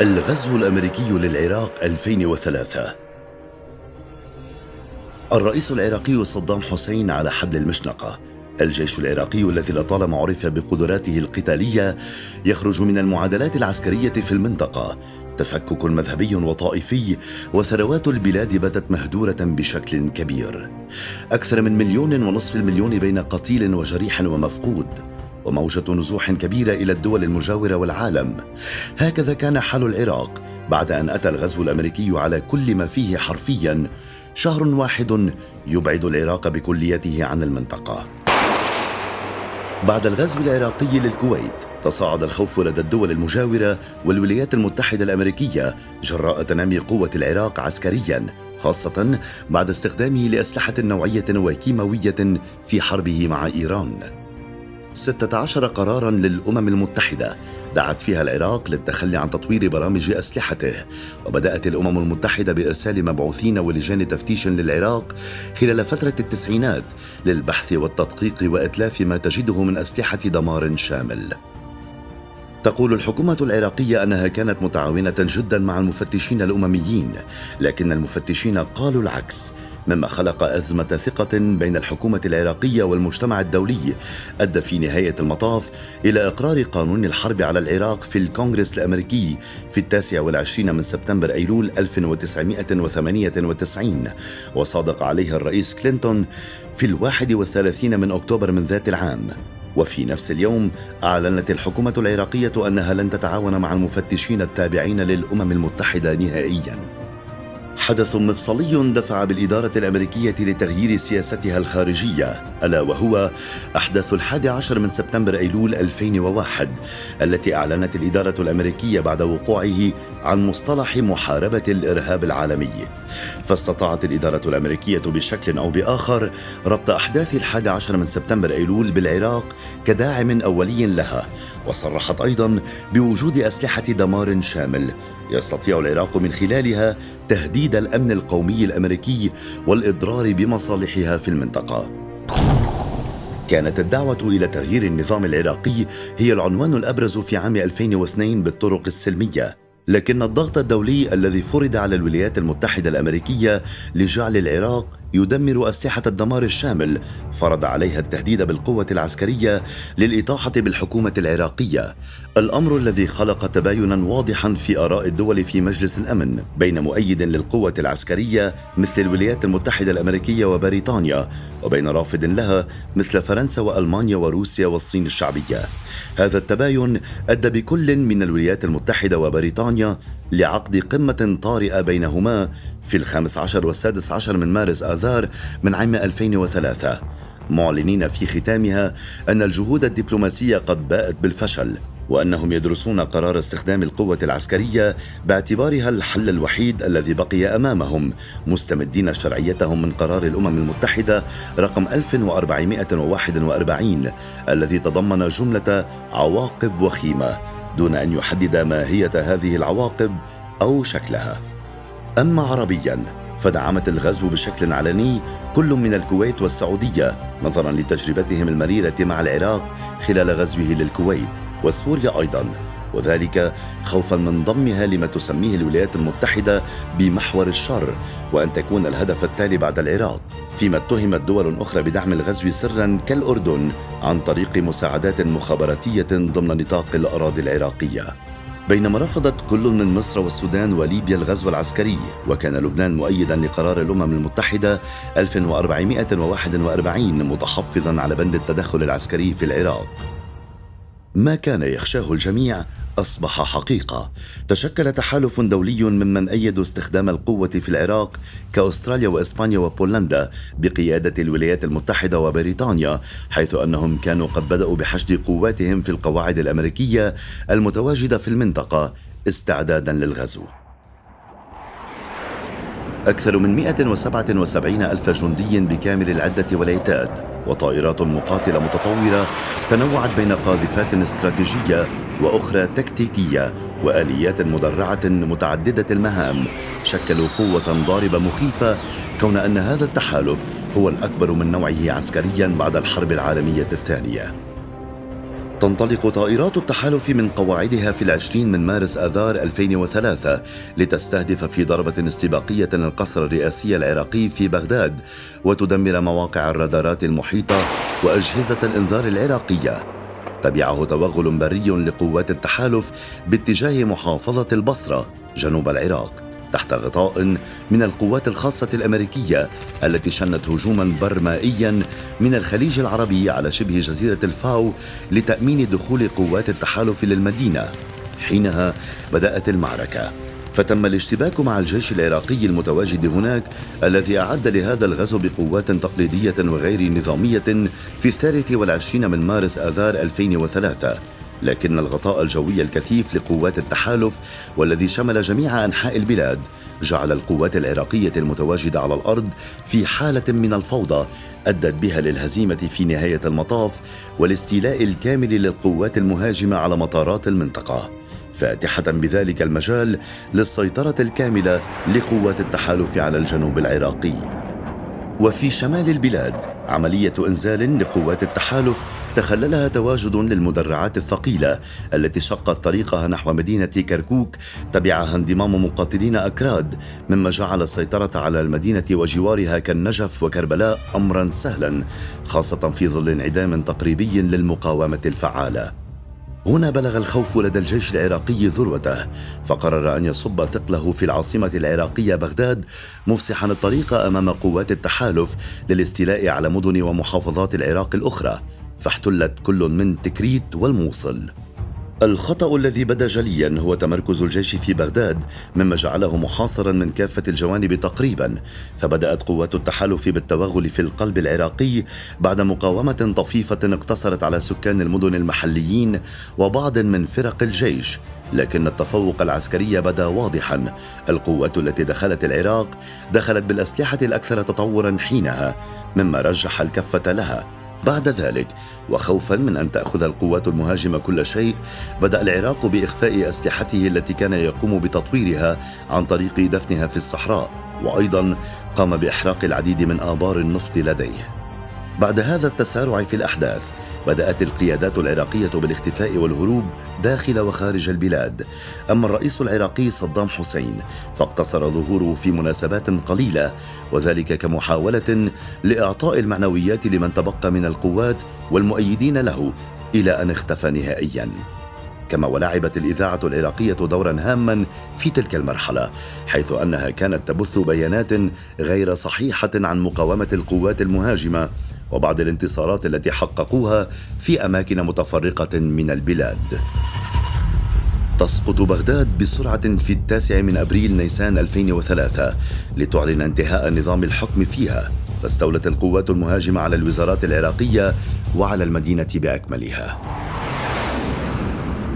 الغزو الأمريكي للعراق 2003 الرئيس العراقي صدام حسين على حبل المشنقة. الجيش العراقي الذي لطالما عرف بقدراته القتالية يخرج من المعادلات العسكرية في المنطقة. تفكك مذهبي وطائفي وثروات البلاد بدت مهدورة بشكل كبير. أكثر من مليون ونصف المليون بين قتيل وجريح ومفقود. وموجة نزوح كبيرة إلى الدول المجاورة والعالم. هكذا كان حال العراق بعد أن أتى الغزو الأمريكي على كل ما فيه حرفيا. شهر واحد يبعد العراق بكليته عن المنطقة. بعد الغزو العراقي للكويت تصاعد الخوف لدى الدول المجاورة والولايات المتحدة الأمريكية جراء تنامي قوة العراق عسكريا خاصة بعد استخدامه لأسلحة نوعية وكيماوية في حربه مع إيران. 16 قرارا للأمم المتحدة دعت فيها العراق للتخلي عن تطوير برامج أسلحته وبدأت الأمم المتحدة بإرسال مبعوثين ولجان تفتيش للعراق خلال فترة التسعينات للبحث والتدقيق وإتلاف ما تجده من أسلحة دمار شامل. تقول الحكومة العراقية أنها كانت متعاونة جدا مع المفتشين الأمميين لكن المفتشين قالوا العكس مما خلق أزمة ثقة بين الحكومة العراقية والمجتمع الدولي أدى في نهاية المطاف إلى إقرار قانون الحرب على العراق في الكونغرس الأمريكي في التاسع والعشرين من سبتمبر أيلول 1998 وصادق عليه الرئيس كلينتون في الواحد والثلاثين من أكتوبر من ذات العام. وفي نفس اليوم أعلنت الحكومة العراقية أنها لن تتعاون مع المفتشين التابعين للأمم المتحدة نهائياً. حدث مفصلي دفع بالإدارة الأمريكية لتغيير سياستها الخارجية ألا وهو أحداث الحادي عشر من سبتمبر أيلول 2001 التي أعلنت الإدارة الأمريكية بعد وقوعه عن مصطلح محاربة الإرهاب العالمي. فاستطاعت الإدارة الأمريكية بشكل أو بآخر ربط أحداث الحادي عشر من سبتمبر أيلول بالعراق كداعم أولي لها وصرحت أيضا بوجود أسلحة دمار شامل يستطيع العراق من خلالها تهديد الأمن القومي الأمريكي والإضرار بمصالحها في المنطقة. كانت الدعوة إلى تغيير النظام العراقي هي العنوان الأبرز في عام 2002 بالطرق السلمية. لكن الضغط الدولي الذي فرض على الولايات المتحدة الأمريكية لجعل العراق يدمر أسلحة الدمار الشامل فرض عليها التهديد بالقوة العسكرية للإطاحة بالحكومة العراقية. الأمر الذي خلق تباينا واضحا في آراء الدول في مجلس الأمن بين مؤيد للقوة العسكرية مثل الولايات المتحدة الأمريكية وبريطانيا وبين رافض لها مثل فرنسا وألمانيا وروسيا والصين الشعبية. هذا التباين أدى بكل من الولايات المتحدة وبريطانيا لعقد قمة طارئة بينهما في الخامس عشر والسادس عشر من مارس آذار من عام 2003 معلنين في ختامها أن الجهود الدبلوماسية قد باءت بالفشل وأنهم يدرسون قرار استخدام القوة العسكرية باعتبارها الحل الوحيد الذي بقي أمامهم مستمدين شرعيتهم من قرار الأمم المتحدة رقم 1441 الذي تضمن جملة عواقب وخيمة. دون أن يحدد ماهية هذه العواقب أو شكلها. أما عربيا فدعمت الغزو بشكل علني كل من الكويت والسعودية نظرا لتجربتهم المريرة مع العراق خلال غزوه للكويت وسوريا أيضا. وذلك خوفا من ضمها لما تسميه الولايات المتحدة بمحور الشر وأن تكون الهدف التالي بعد العراق. فيما اتهمت دول أخرى بدعم الغزو سرا كالأردن عن طريق مساعدات مخابراتية ضمن نطاق الأراضي العراقية. بينما رفضت كل من مصر والسودان وليبيا الغزو العسكري وكان لبنان مؤيدا لقرار الأمم المتحدة 1441 متحفظا على بند التدخل العسكري في العراق. ما كان يخشاه الجميع أصبح حقيقة. تشكل تحالف دولي ممن أيدوا استخدام القوة في العراق كأستراليا وإسبانيا وبولندا بقيادة الولايات المتحدة وبريطانيا حيث أنهم كانوا قد بدأوا بحشد قواتهم في القواعد الأمريكية المتواجدة في المنطقة استعدادا للغزو. أكثر من 177 ألف جندي بكامل العدة والعتاد وطائرات مقاتلة متطورة تنوعت بين قاذفات استراتيجية وأخرى تكتيكية وآليات مدرعة متعددة المهام. شكلوا قوة ضاربة مخيفة كون أن هذا التحالف هو الأكبر من نوعه عسكريا بعد الحرب العالمية الثانية. تنطلق طائرات التحالف من قواعدها في العشرين من مارس آذار 2003 لتستهدف في ضربة استباقية القصر الرئاسي العراقي في بغداد وتدمر مواقع الرادارات المحيطة وأجهزة الإنذار العراقية. تبعه توغل بري لقوات التحالف باتجاه محافظة البصرة جنوب العراق. تحت غطاء من القوات الخاصة الأمريكية التي شنت هجوما برمائيا من الخليج العربي على شبه جزيرة الفاو لتأمين دخول قوات التحالف للمدينة. حينها بدأت المعركة. فتم الاشتباك مع الجيش العراقي المتواجد هناك الذي أعد لهذا الغزو بقوات تقليدية وغير نظامية في الثالث والعشرين من مارس آذار 2003 لكن الغطاء الجوي الكثيف لقوات التحالف والذي شمل جميع أنحاء البلاد جعل القوات العراقية المتواجدة على الأرض في حالة من الفوضى أدت بها للهزيمة في نهاية المطاف والاستيلاء الكامل للقوات المهاجمة على مطارات المنطقة. فاتحة بذلك المجال للسيطرة الكاملة لقوات التحالف على الجنوب العراقي. وفي شمال البلاد عملية إنزال لقوات التحالف تخللها تواجد للمدرعات الثقيلة التي شقت طريقها نحو مدينة كركوك تبعها انضمام مقاتلين أكراد مما جعل السيطرة على المدينة وجوارها كالنجف وكربلاء أمرا سهلا خاصة في ظل انعدام تقريبي للمقاومة الفعالة. هنا بلغ الخوف لدى الجيش العراقي ذروته فقرر أن يصب ثقله في العاصمة العراقية بغداد مفسحا الطريق أمام قوات التحالف للاستيلاء على مدن ومحافظات العراق الأخرى فاحتلت كل من تكريت والموصل. الخطأ الذي بدا جليا هو تمركز الجيش في بغداد مما جعله محاصرا من كافة الجوانب تقريبا. فبدأت قوات التحالف بالتوغل في القلب العراقي بعد مقاومة طفيفة اقتصرت على سكان المدن المحليين وبعض من فرق الجيش. لكن التفوق العسكري بدا واضحا. القوات التي دخلت العراق دخلت بالأسلحة الأكثر تطورا حينها مما رجح الكفة لها. بعد ذلك وخوفا من أن تأخذ القوات المهاجمة كل شيء بدأ العراق بإخفاء أسلحته التي كان يقوم بتطويرها عن طريق دفنها في الصحراء. وأيضا قام بإحراق العديد من آبار النفط لديه. بعد هذا التسارع في الأحداث بدأت القيادات العراقية بالاختفاء والهروب داخل وخارج البلاد. أما الرئيس العراقي صدام حسين فاقتصر ظهوره في مناسبات قليلة وذلك كمحاولة لإعطاء المعنويات لمن تبقى من القوات والمؤيدين له إلى أن اختفى نهائيا. كما ولعبت الإذاعة العراقية دورا هاما في تلك المرحلة حيث أنها كانت تبث بيانات غير صحيحة عن مقاومة القوات المهاجمة وبعض الانتصارات التي حققوها في أماكن متفرقة من البلاد. تسقط بغداد بسرعة في التاسع من أبريل نيسان 2003 لتعلن انتهاء نظام الحكم فيها. فاستولت القوات المهاجمة على الوزارات العراقية وعلى المدينة بأكملها.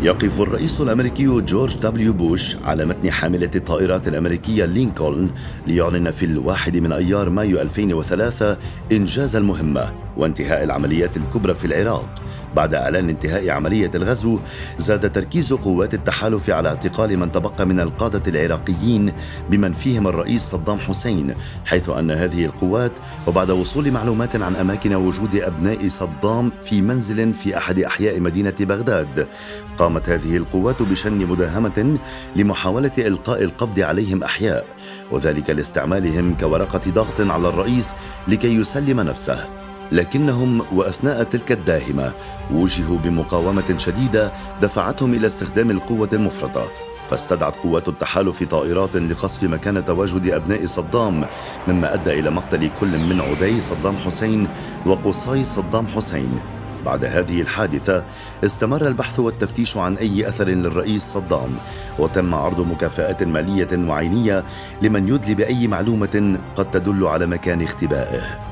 يقف الرئيس الأمريكي جورج دبليو بوش على متن حاملة الطائرات الأمريكية لينكولن ليعلن في الواحد من أيار مايو 2003 إنجاز المهمة. وانتهاء العمليات الكبرى في العراق. بعد إعلان انتهاء عملية الغزو زاد تركيز قوات التحالف على اعتقال من تبقى من القادة العراقيين بمن فيهم الرئيس صدام حسين حيث أن هذه القوات وبعد وصول معلومات عن أماكن وجود أبناء صدام في منزل في أحد أحياء مدينة بغداد قامت هذه القوات بشن مداهمة لمحاولة إلقاء القبض عليهم أحياء وذلك لاستعمالهم كورقة ضغط على الرئيس لكي يسلم نفسه. لكنهم وأثناء تلك الداهمة وجهوا بمقاومة شديدة دفعتهم إلى استخدام القوة المفرطة فاستدعت قوات التحالف طائرات لقصف مكان تواجد أبناء صدام مما أدى إلى مقتل كل من عدي صدام حسين وقصي صدام حسين. بعد هذه الحادثة استمر البحث والتفتيش عن أي أثر للرئيس صدام وتم عرض مكافآت مالية وعينية لمن يدلي بأي معلومة قد تدل على مكان اختبائه.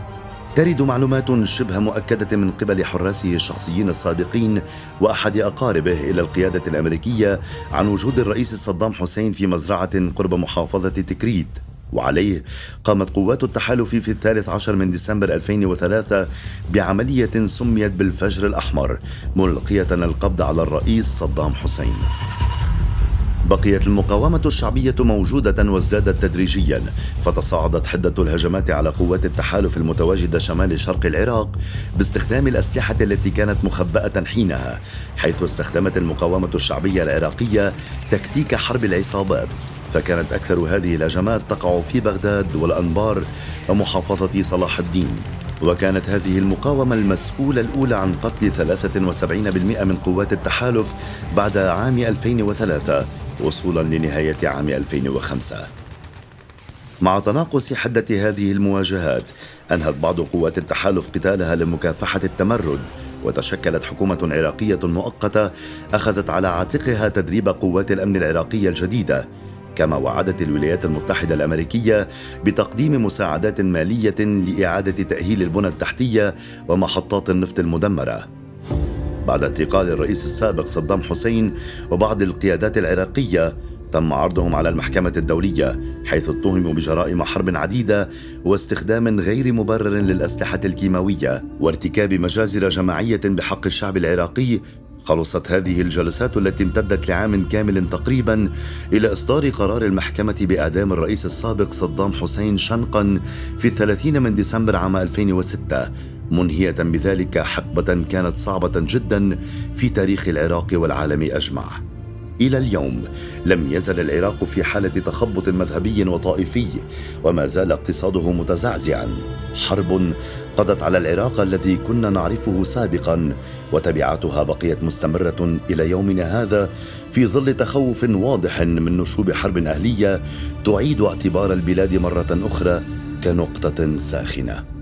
ترد معلومات شبه مؤكدة من قبل حراسه الشخصيين السابقين وأحد أقاربه إلى القيادة الأمريكية عن وجود الرئيس صدام حسين في مزرعة قرب محافظة تكريت. وعليه قامت قوات التحالف في الثالث عشر من ديسمبر 2003 بعملية سميت بالفجر الأحمر ملقية القبض على الرئيس صدام حسين. بقيت المقاومة الشعبية موجودة وازدادت تدريجيا فتصاعدت حدة الهجمات على قوات التحالف المتواجدة شمال شرق العراق باستخدام الأسلحة التي كانت مخبأة حينها حيث استخدمت المقاومة الشعبية العراقية تكتيك حرب العصابات. فكانت أكثر هذه الهجمات تقع في بغداد والأنبار ومحافظة صلاح الدين. وكانت هذه المقاومة المسؤولة الأولى عن قتل 73% من قوات التحالف بعد عام 2003 وصولا لنهاية عام 2005 مع تناقص حدة هذه المواجهات أنهت بعض قوات التحالف قتالها لمكافحة التمرد وتشكلت حكومة عراقية مؤقتة أخذت على عاتقها تدريب قوات الأمن العراقية الجديدة كما وعدت الولايات المتحدة الأمريكية بتقديم مساعدات مالية لإعادة تأهيل البنى التحتية ومحطات النفط المدمرة. بعد اعتقال الرئيس السابق صدام حسين وبعض القيادات العراقية تم عرضهم على المحكمة الدولية حيث اتهموا بجرائم حرب عديدة واستخدام غير مبرر للأسلحة الكيماوية وارتكاب مجازر جماعية بحق الشعب العراقي خلصت هذه الجلسات التي امتدت لعام كامل تقريبا إلى إصدار قرار المحكمة باعدام الرئيس السابق صدام حسين شنقا في الثلاثين من ديسمبر عام 2006 منهية بذلك حقبة كانت صعبة جدا في تاريخ العراق والعالم أجمع. إلى اليوم. لم يزل العراق في حالة تخبط مذهبي وطائفي وما زال اقتصاده متزعزعا. حرب قضت على العراق الذي كنا نعرفه سابقا وتبعاتها بقيت مستمرة إلى يومنا هذا في ظل تخوف واضح من نشوب حرب أهلية تعيد اعتبار البلاد مرة أخرى كنقطة ساخنة.